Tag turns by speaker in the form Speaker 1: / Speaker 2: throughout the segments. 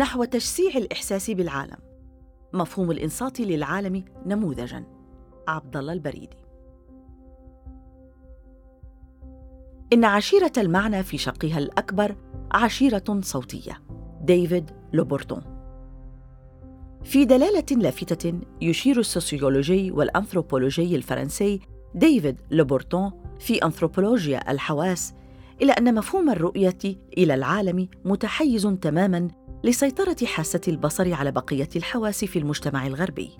Speaker 1: نحو تشسيع الإحساس بالعالم. مفهوم الإنصات للعالم نموذجاً. عبد الله البريدي. إن عشيرة المعنى في شقها الأكبر عشيرة صوتية. ديفيد لوبورتون. في دلالة لافتة يشير السوسيولوجي والأنثروبولوجي الفرنسي ديفيد لوبورتون في أنثروبولوجيا الحواس إلى أن مفهوم الرؤية إلى العالم متحيز تماماً لسيطرة حاسة البصر على بقية الحواس في المجتمع الغربي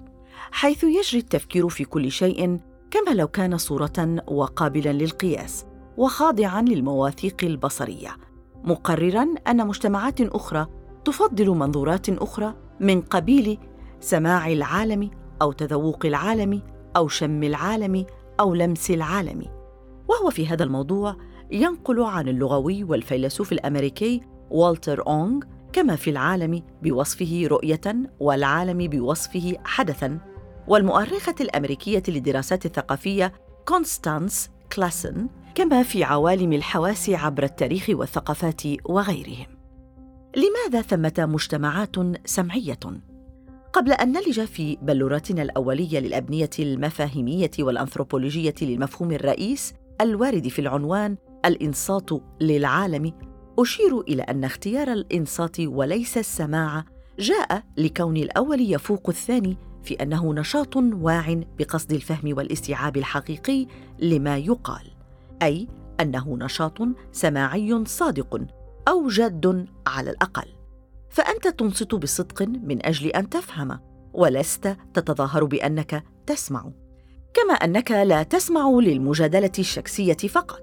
Speaker 1: حيث يجري التفكير في كل شيء كما لو كان صورة وقابلاً للقياس وخاضعاً للمواثيق البصرية مقرراً أن مجتمعات أخرى تفضل منظورات أخرى من قبيل سماع العالم أو تذوق العالم أو شم العالم أو لمس العالم. وهو في هذا الموضوع ينقل عن اللغوي والفيلسوف الأمريكي والتر أونغ كما في العالم بوصفه رؤية والعالم بوصفه حدثاً. والمؤرخة الأمريكية للدراسات الثقافية كونستانس كلاسن كما في عوالم الحواس عبر التاريخ والثقافات وغيرهم. لماذا ثمة مجتمعات سمعية؟ قبل أن نلج في بلوراتنا الأولية للأبنية المفاهيمية والأنثروبولوجية للمفهوم الرئيس الوارد في العنوان الإنصات للعالم أشير إلى أن اختيار الإنصات وليس السماع جاء لكون الأول يفوق الثاني في أنه نشاط واع بقصد الفهم والاستيعاب الحقيقي لما يقال أي أنه نشاط سماعي صادق أو جاد على الأقل. فأنت تنصت بصدق من أجل أن تفهم ولست تتظاهر بأنك تسمع كما أنك لا تسمع للمجادلة الشكسيه فقط.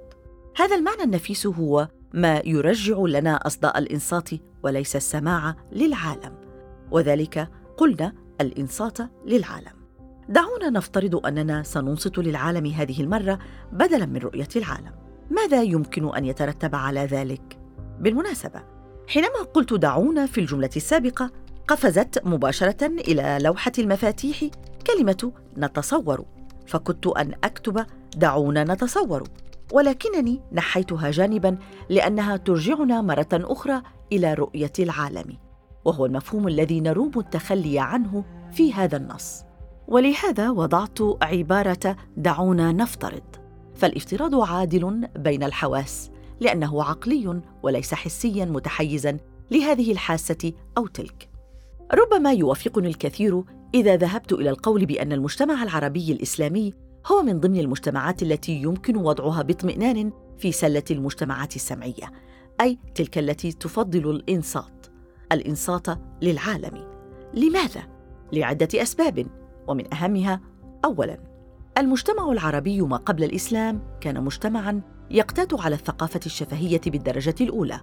Speaker 1: هذا المعنى النفيس هو ما يرجع لنا أصداء الإنصات وليس السماع للعالم. وذلك قلنا الإنصات للعالم. دعونا نفترض أننا سننصت للعالم هذه المرة بدلا من رؤية العالم. ماذا يمكن أن يترتب على ذلك؟ بالمناسبة حينما قلت دعونا في الجملة السابقة قفزت مباشرة إلى لوحة المفاتيح كلمة نتصور فكنت أن أكتب دعونا نتصور. ولكنني نحيتها جانبا لأنها ترجعنا مرة أخرى إلى رؤية العالم وهو المفهوم الذي نروم التخلي عنه في هذا النص. ولهذا وضعت عبارة دعونا نفترض فالافتراض عادل بين الحواس لأنه عقلي وليس حسيا متحيزا لهذه الحاسة أو تلك. ربما يوافقني الكثير إذا ذهبت إلى القول بأن المجتمع العربي الإسلامي هو من ضمن المجتمعات التي يمكن وضعها باطمئنان في سلة المجتمعات السمعية أي تلك التي تفضل الإنصات الإنصات للعالم. لماذا؟ لعدة أسباب ومن أهمها اولا المجتمع العربي ما قبل الإسلام كان مجتمعا يقتات على الثقافة الشفهية بالدرجة الأولى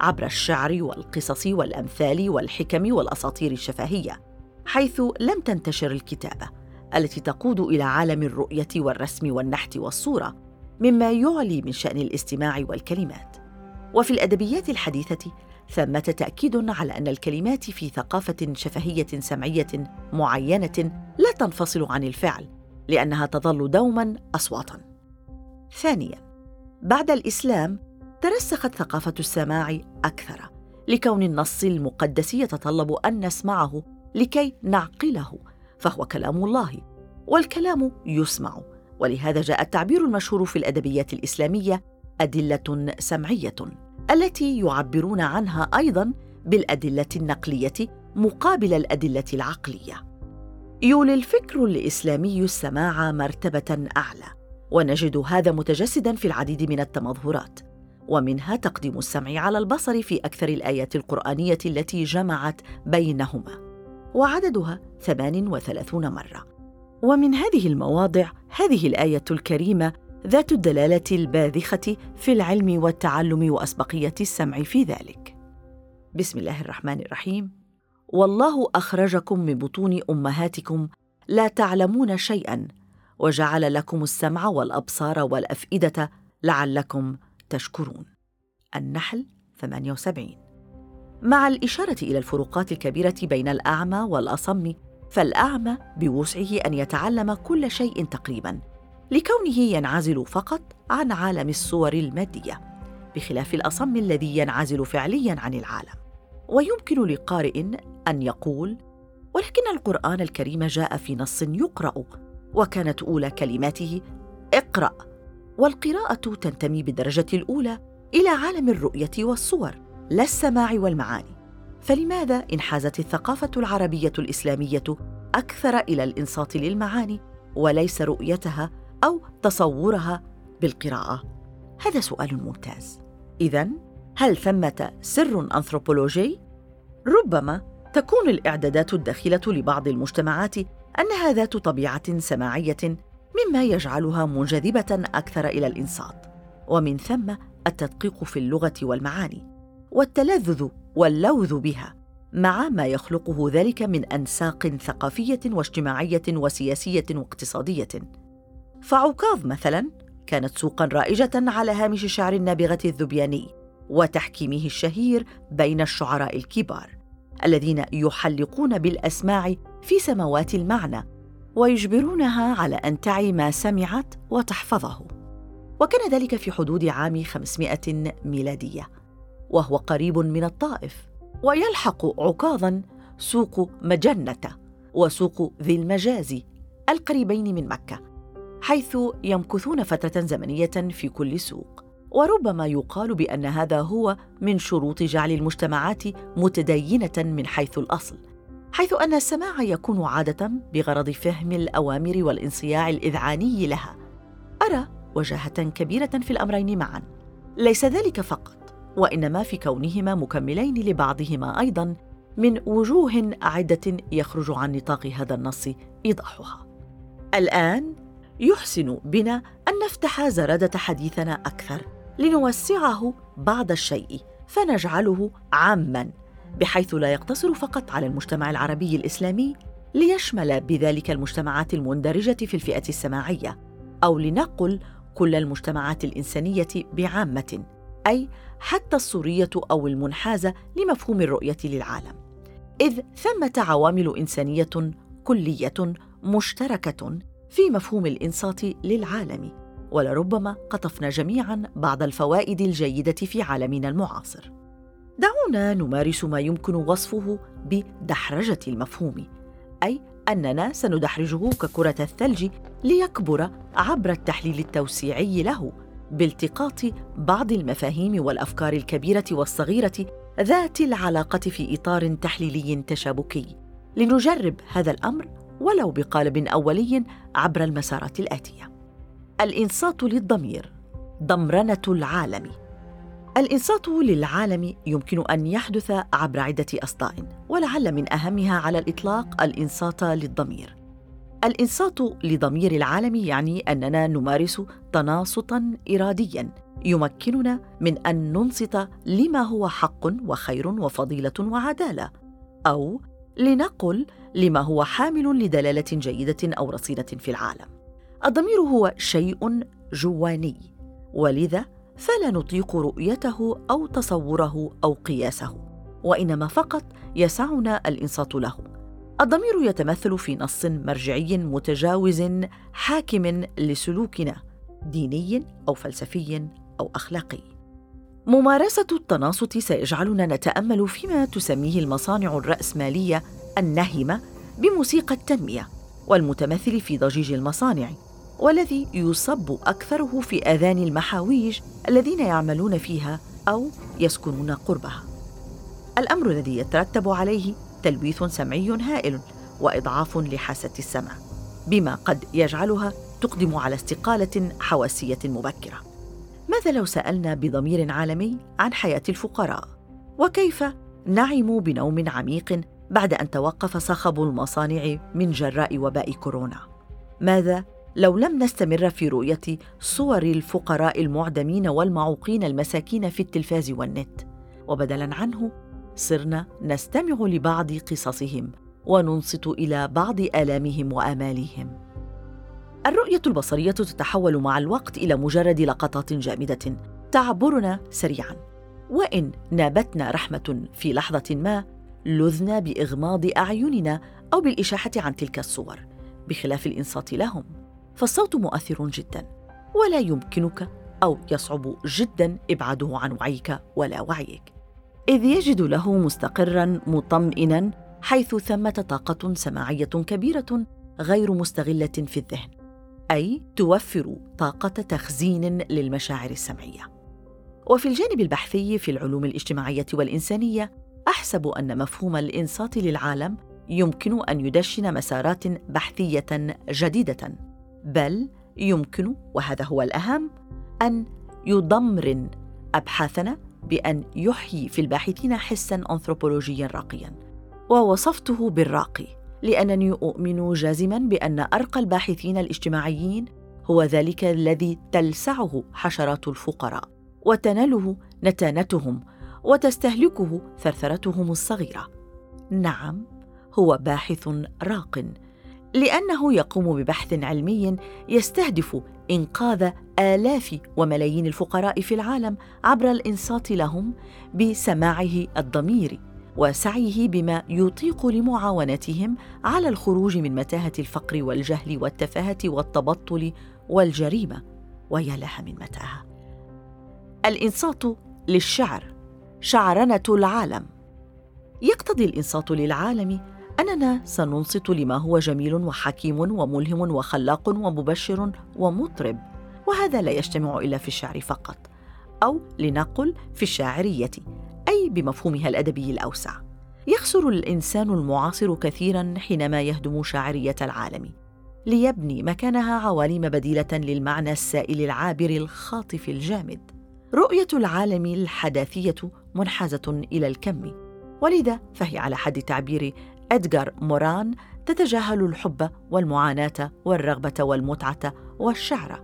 Speaker 1: عبر الشعر والقصص والأمثال والحكم والأساطير الشفهية حيث لم تنتشر الكتابة. التي تقود إلى عالم الرؤية والرسم والنحت والصورة مما يعلي من شأن الاستماع والكلمات. وفي الأدبيات الحديثة ثمة تأكيد على أن الكلمات في ثقافة شفهية سمعية معينة لا تنفصل عن الفعل لأنها تظل دوما اصواتا. ثانيا بعد الإسلام ترسخت ثقافة السماع أكثر لكون النص المقدس يتطلب أن نسمعه لكي نعقله. فهو كلام الله والكلام يسمع. ولهذا جاء التعبير المشهور في الأدبيات الإسلامية أدلة سمعية التي يعبرون عنها أيضا بالأدلة النقلية مقابل الأدلة العقلية. يولي الفكر الإسلامي السماع مرتبة أعلى ونجد هذا متجسدا في العديد من التمظهرات ومنها تقديم السمع على البصر في أكثر الآيات القرآنية التي جمعت بينهما. وعددها 38 مرة. ومن هذه المواضع هذه الآية الكريمة ذات الدلالة الباذخة في العلم والتعلم وأسبقية السمع في ذلك. بسم الله الرحمن الرحيم. والله أخرجكم من بطون أمهاتكم لا تعلمون شيئا وجعل لكم السمع والأبصار والأفئدة لعلكم تشكرون. النحل 78 مع الإشارة إلى الفروقات الكبيرة بين الأعمى والأصم فالأعمى بوسعه أن يتعلم كل شيء تقريبا لكونه ينعزل فقط عن عالم الصور المادية بخلاف الأصم الذي ينعزل فعليا عن العالم. ويمكن لقارئ أن يقول ولكن القرآن الكريم جاء في نص يقرأ وكانت أولى كلماته اقرأ والقراءة تنتمي بالدرجة الأولى إلى عالم الرؤية والصور. لا السماع والمعاني. فلماذا انحازت الثقافة العربية الإسلامية أكثر إلى الإنصات للمعاني وليس رؤيتها أو تصورها بالقراءة؟ هذا سؤال ممتاز. اذا هل ثمة سر انثروبولوجي ربما تكون الإعدادات الداخلة لبعض المجتمعات أنها ذات طبيعة سماعية مما يجعلها منجذبة أكثر إلى الإنصات. ومن ثم التدقيق في اللغة والمعاني. والتلذذ واللوذ بها مع ما يخلقه ذلك من أنساق ثقافية واجتماعية وسياسية واقتصادية. فعكاظ مثلا كانت سوقا رائجة على هامش شعر النابغة الذبياني وتحكيمه الشهير بين الشعراء الكبار الذين يحلقون بالأسماع في سماوات المعنى ويجبرونها على أن تعي ما سمعت وتحفظه. وكان ذلك في حدود عام 500 ميلادية. وهو قريب من الطائف ويلحق عكاظا سوق مجنة وسوق ذي المجاز القريبين من مكة حيث يمكثون فترة زمنية في كل سوق. وربما يقال بأن هذا هو من شروط جعل المجتمعات متدينة من حيث الأصل حيث أن السماع يكون عادة بغرض فهم الأوامر والانصياع الإذعاني لها. أرى وجاهة كبيرة في الأمرين معا. ليس ذلك فقط. وإنما في كونهما مكملين لبعضهما أيضا من وجوه عدة يخرج عن نطاق هذا النص إيضاحها. الآن يحسن بنا أن نفتح زرادة حديثنا أكثر لنوسعه بعض الشيء فنجعله عاما بحيث لا يقتصر فقط على المجتمع العربي الإسلامي ليشمل بذلك المجتمعات المندرجة في الفئة السماعية أو لنقل كل المجتمعات الإنسانية بعامة. أي حتى الصوريه أو المنحازة لمفهوم الرؤية للعالم. إذ ثمة عوامل إنسانية كلية مشتركة في مفهوم الإنصات للعالم ولربما قطفنا جميعا بعض الفوائد الجيدة في عالمنا المعاصر. دعونا نمارس ما يمكن وصفه بدحرجة المفهوم أي أننا سندحرجه ككرة الثلج ليكبر عبر التحليل التوسيعي له. بالتقاط بعض المفاهيم والأفكار الكبيرة والصغيرة ذات العلاقة في إطار تحليلي تشابكي. لنجرب هذا الأمر ولو بقالب أولي عبر المسارات الآتية. الإنصات للضمير ضمرنة العالم. الإنصات للعالم يمكن أن يحدث عبر عدة اصداء ولعل من أهمها على الإطلاق الإنصات للضمير. الإنصات لضمير العالم يعني أننا نمارس تناصتا اراديا يمكننا من أن ننصت لما هو حق وخير وفضيلة وعدالة أو لنقل لما هو حامل لدلالة جيدة أو رصينة في العالم. الضمير هو شيء جواني ولذا فلا نطيق رؤيته أو تصوره أو قياسه وإنما فقط يسعنا الإنصات له. الضمير يتمثل في نص مرجعي متجاوز حاكم لسلوكنا ديني أو فلسفي أو أخلاقي. ممارسة التناصت سيجعلنا نتأمل فيما تسميه المصانع الرأسمالية النهمة بموسيقى التنمية والمتمثل في ضجيج المصانع والذي يصب أكثره في آذان المحاويج الذين يعملون فيها أو يسكنون قربها. الأمر الذي يترتب عليه تلويث سمعي هائل وإضعاف لحاسة السمع بما قد يجعلها تقدم على استقالة حواسية مبكرة. ماذا لو سألنا بضمير عالمي عن حياة الفقراء؟ وكيف نعموا بنوم عميق بعد أن توقف صخب المصانع من جراء وباء كورونا؟ ماذا لو لم نستمر في رؤية صور الفقراء المعدمين والمعوقين المساكين في التلفاز والنت؟ وبدلا عنه صرنا نستمع لبعض قصصهم وننصت إلى بعض آلامهم وآمالهم. الرؤية البصرية تتحول مع الوقت إلى مجرد لقطات جامدة تعبرنا سريعا. وإن نابتنا رحمة في لحظة ما لذنا بإغماض أعيننا أو بالإشاحة عن تلك الصور. بخلاف الإنصات لهم فالصوت مؤثر جدا. ولا يمكنك أو يصعب جدا إبعاده عن وعيك ولا وعيك. إذ يجد له مستقرا مطمئنا حيث ثمة طاقة سماعية كبيرة غير مستغلة في الذهن أي توفر طاقة تخزين للمشاعر السمعية. وفي الجانب البحثي في العلوم الاجتماعية والإنسانية أحسب أن مفهوم الإنصات للعالم يمكن أن يدشن مسارات بحثية جديدة بل يمكن وهذا هو الأهم أن يضمرن أبحاثنا بأن يحيي في الباحثين حسا أنثروبولوجيا راقيا. ووصفته بالراقي لأنني أؤمن جازما بأن أرقى الباحثين الاجتماعيين هو ذلك الذي تلسعه حشرات الفقراء وتناله نتانتهم وتستهلكه ثرثرتهم الصغيرة. نعم هو باحث راق. لأنه يقوم ببحث علمي يستهدف إنقاذ آلاف وملايين الفقراء في العالم عبر الإنصات لهم بسماعه الضمير وسعيه بما يطيق لمعاونتهم على الخروج من متاهة الفقر والجهل والتفاهة والتبطل والجريمة ويا لها من متاهة. الإنصات للشعر شعرنة العالم. يقتضي الإنصات للعالم أننا سننصت لما هو جميل وحكيم وملهم وخلاق ومبشر ومطرب وهذا لا يجتمع إلا في الشعر فقط أو لنقل في الشاعرية أي بمفهومها الأدبي الأوسع. يخسر الإنسان المعاصر كثيرا حينما يهدم شاعرية العالم ليبني مكانها عوالم بديلة للمعنى السائل العابر الخاطف الجامد. رؤية العالم الحداثية منحازة إلى الكم ولذا فهي على حد تعبير إدغار موران تتجاهل الحب والمعاناة والرغبة والمتعة والشعر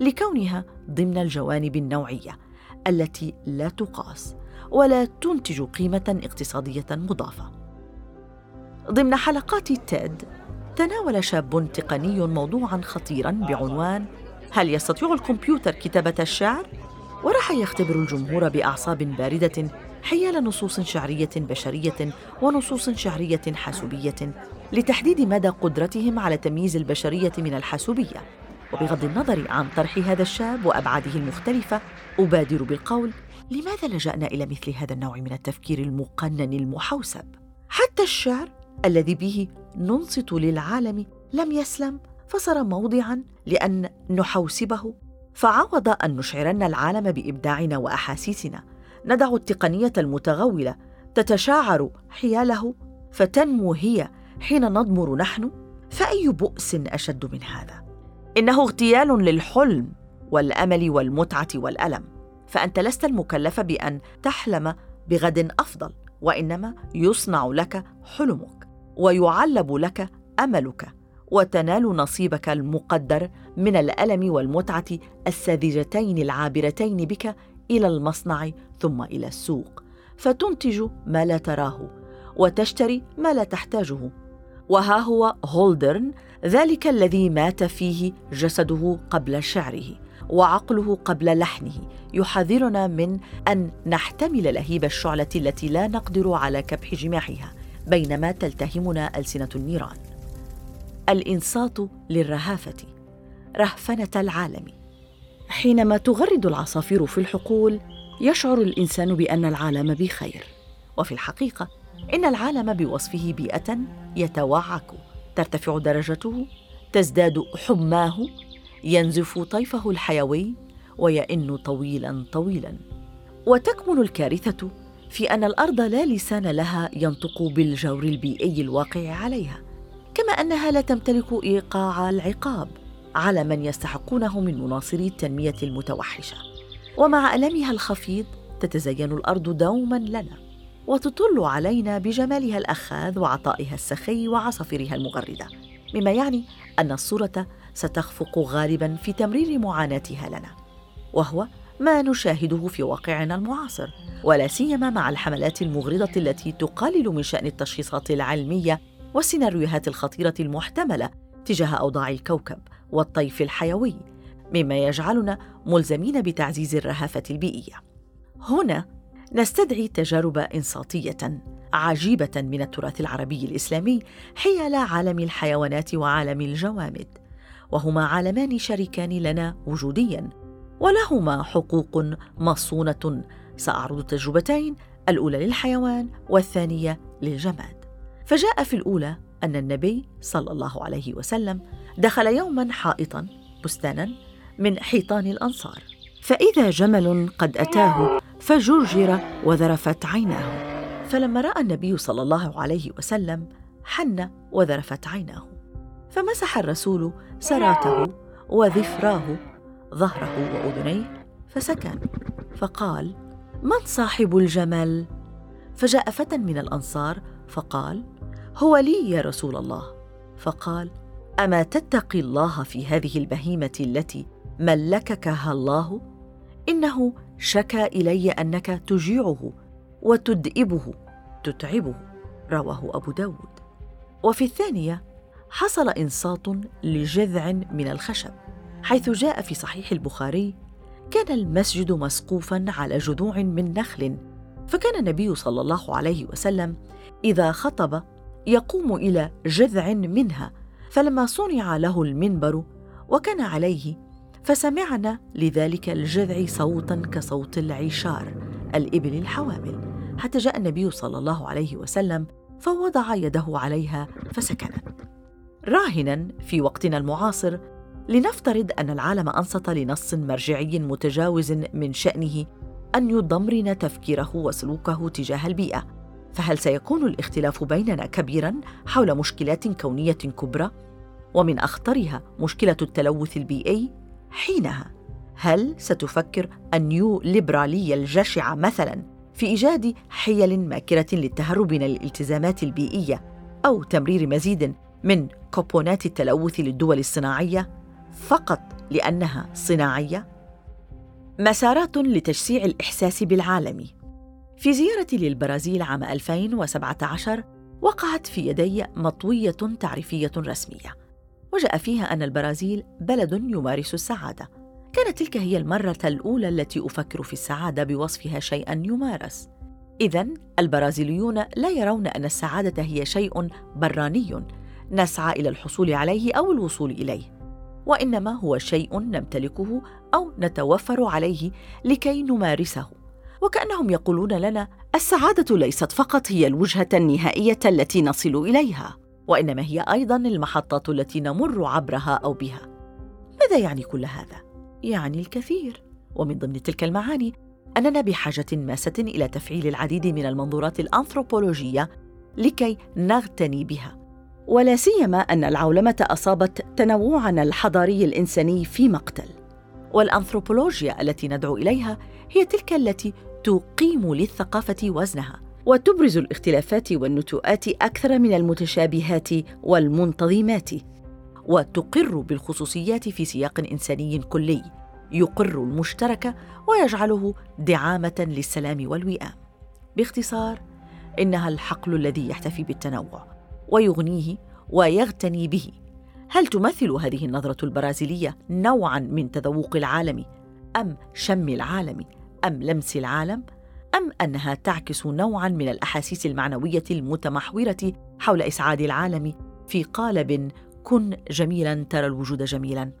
Speaker 1: لكونها ضمن الجوانب النوعية التي لا تقاس ولا تنتج قيمة اقتصادية مضافة. ضمن حلقات تيد تناول شاب تقني موضوعا خطيرا بعنوان هل يستطيع الكمبيوتر كتابة الشعر؟ وراح يختبر الجمهور بأعصاب باردة حيال نصوص شعرية بشرية ونصوص شعرية حاسوبية لتحديد مدى قدرتهم على تمييز البشرية من الحاسوبية. وبغض النظر عن طرح هذا الشاب وأبعاده المختلفة أبادر بالقول لماذا لجأنا إلى مثل هذا النوع من التفكير المقنن المحوسب؟ حتى الشعر الذي به ننصت للعالم لم يسلم فصار موضعا لأن نحوسبه. فعوض أن نشعرن العالم بإبداعنا وأحاسيسنا. ندع التقنية المتغولة تتشاعر حياله فتنمو هي حين نضمر نحن فأي بؤس أشد من هذا؟ إنه اغتيال للحلم والأمل والمتعة والألم فأنت لست المكلف بأن تحلم بغد أفضل وإنما يصنع لك حلمك ويعلب لك أملك وتنال نصيبك المقدر من الألم والمتعة الساذجتين العابرتين بك إلى المصنع ثم إلى السوق فتنتج ما لا تراه وتشتري ما لا تحتاجه. وها هو هولدرن ذلك الذي مات فيه جسده قبل شعره وعقله قبل لحنه يحذرنا من أن نحتمل لهيب الشعلة التي لا نقدر على كبح جماحها بينما تلتهمنا ألسنة النيران. الإنصات للرهافة رهفنة العالم. حينما تغرد العصافير في الحقول يشعر الإنسان بأن العالم بخير. وفي الحقيقة إن العالم بوصفه بيئة يتوعك. ترتفع درجته تزداد حماه ينزف طيفه الحيوي ويئن طويلا طويلا. وتكمن الكارثة في أن الأرض لا لسان لها ينطق بالجور البيئي الواقع عليها كما أنها لا تمتلك إيقاع العقاب. على من يستحقونه من مناصري التنمية المتوحشة. ومع ألمها الخفيض تتزين الأرض دوما لنا وتطل علينا بجمالها الأخاذ وعطائها السخي وعصافيرها المغردة. مما يعني أن الصورة ستخفق غالبا في تمرير معاناتها لنا. وهو ما نشاهده في واقعنا المعاصر ولا سيما مع الحملات المغرضة التي تقلل من شأن التشخيصات العلمية والسيناريوهات الخطيرة المحتملة تجاه أوضاع الكوكب. والطيف الحيوي مما يجعلنا ملزمين بتعزيز الرهافة البيئية. هنا نستدعي تجارب إنصاتية عجيبة من التراث العربي الإسلامي حيال عالم الحيوانات وعالم الجوامد وهما عالمان شريكان لنا وجوديا ولهما حقوق مصونة. سأعرض تجربتين الأولى للحيوان والثانية للجماد. فجاء في الأولى أن النبي صلى الله عليه وسلم دخل يوما حائطا بستانا من حيطان الأنصار. فإذا جمل قد أتاه فجرجر وذرفت عيناه. فلما رأى النبي صلى الله عليه وسلم حن وذرفت عيناه. فمسح الرسول سراته وذفراه ظهره وأذنيه فسكن. فقال من صاحب الجمل؟ فجاء فتى من الأنصار فقال هو لي يا رسول الله. فقال أما تتقي الله في هذه البهيمة التي ملككها الله؟ إنه شكا إلي أنك تجيعه وتدئبه تتعبه. رواه أبو داود. وفي الثانية حصل إنصات لجذع من الخشب حيث جاء في صحيح البخاري كان المسجد مسقوفا على جذوع من نخل. فكان النبي صلى الله عليه وسلم إذا خطب يقوم إلى جذع منها فلما صنع له المنبر وكان عليه فسمعنا لذلك الجذع صوتا كصوت العشار الإبل الحوامل. حتى جاء النبي صلى الله عليه وسلم فوضع يده عليها فسكنت راهنا في وقتنا المعاصر لنفترض أن العالم أنصت لنص مرجعي متجاوز من شأنه أن يضمرن تفكيره وسلوكه تجاه البيئة. فهل سيكون الاختلاف بيننا كبيرا حول مشكلات كونية كبرى؟ ومن أخطرها مشكلة التلوث البيئي حينها. هل ستفكر النيو ليبراليه الجشعة مثلا في إيجاد حيل ماكرة للتهرب من الالتزامات البيئية أو تمرير مزيد من كوبونات التلوث للدول الصناعية فقط لأنها صناعية؟ مسارات لتشسيع الإحساس بالعالم. في زيارتي للبرازيل عام 2017 وقعت في يدي مطوية تعريفية رسمية وجاء فيها أن البرازيل بلد يمارس السعادة كانت تلك هي المرة الأولى التي أفكر في السعادة بوصفها شيئا يمارس. إذا البرازيليون لا يرون أن السعادة هي شيء براني نسعى إلى الحصول عليه أو الوصول إليه، وإنما هو شيء نمتلكه أو نتوفر عليه لكي نمارسه. وكأنهم يقولون لنا: السعادة ليست فقط هي الوجهة النهائية التي نصل إليها، وإنما هي أيضا المحطات التي نمر عبرها أو بها. ماذا يعني كل هذا؟ يعني الكثير ومن ضمن تلك المعاني أننا بحاجة ماسة إلى تفعيل العديد من المنظورات الأنثروبولوجية لكي نغتني بها ولا سيما أن العولمة أصابت تنوعنا الحضاري الإنساني في مقتل والأنثروبولوجيا التي ندعو إليها هي تلك التي تقيم للثقافة وزنها. وتبرز الاختلافات والنتوءات أكثر من المتشابهات والمنتظمات. وتقر بالخصوصيات في سياق إنساني كلي. يقر المشترك ويجعله دعامة للسلام والوئام. باختصار إنها الحقل الذي يحتفي بالتنوع ويغنيه ويغتني به. هل تمثل هذه النظرة البرازيلية نوعا من تذوق العالم أم شم العالم؟ أم لمس العالم؟ أم أنها تعكس نوعا من الأحاسيس المعنوية المتمحورة حول إسعاد العالم في قالب كن جميلا ترى الوجود جميلا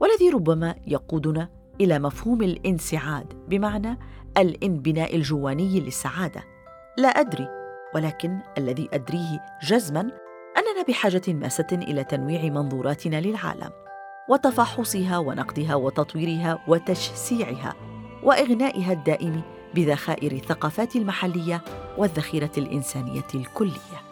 Speaker 1: والذي ربما يقودنا إلى مفهوم الانسعاد بمعنى الانبناء الجواني للسعادة. لا أدري ولكن الذي أدريه جزما أننا بحاجة ماسة إلى تنويع منظوراتنا للعالم وتفحصها ونقدها وتطويرها وتشسيعها. وإغنائها الدائم بذخائر الثقافات المحلية والذخيرة الإنسانية الكلية.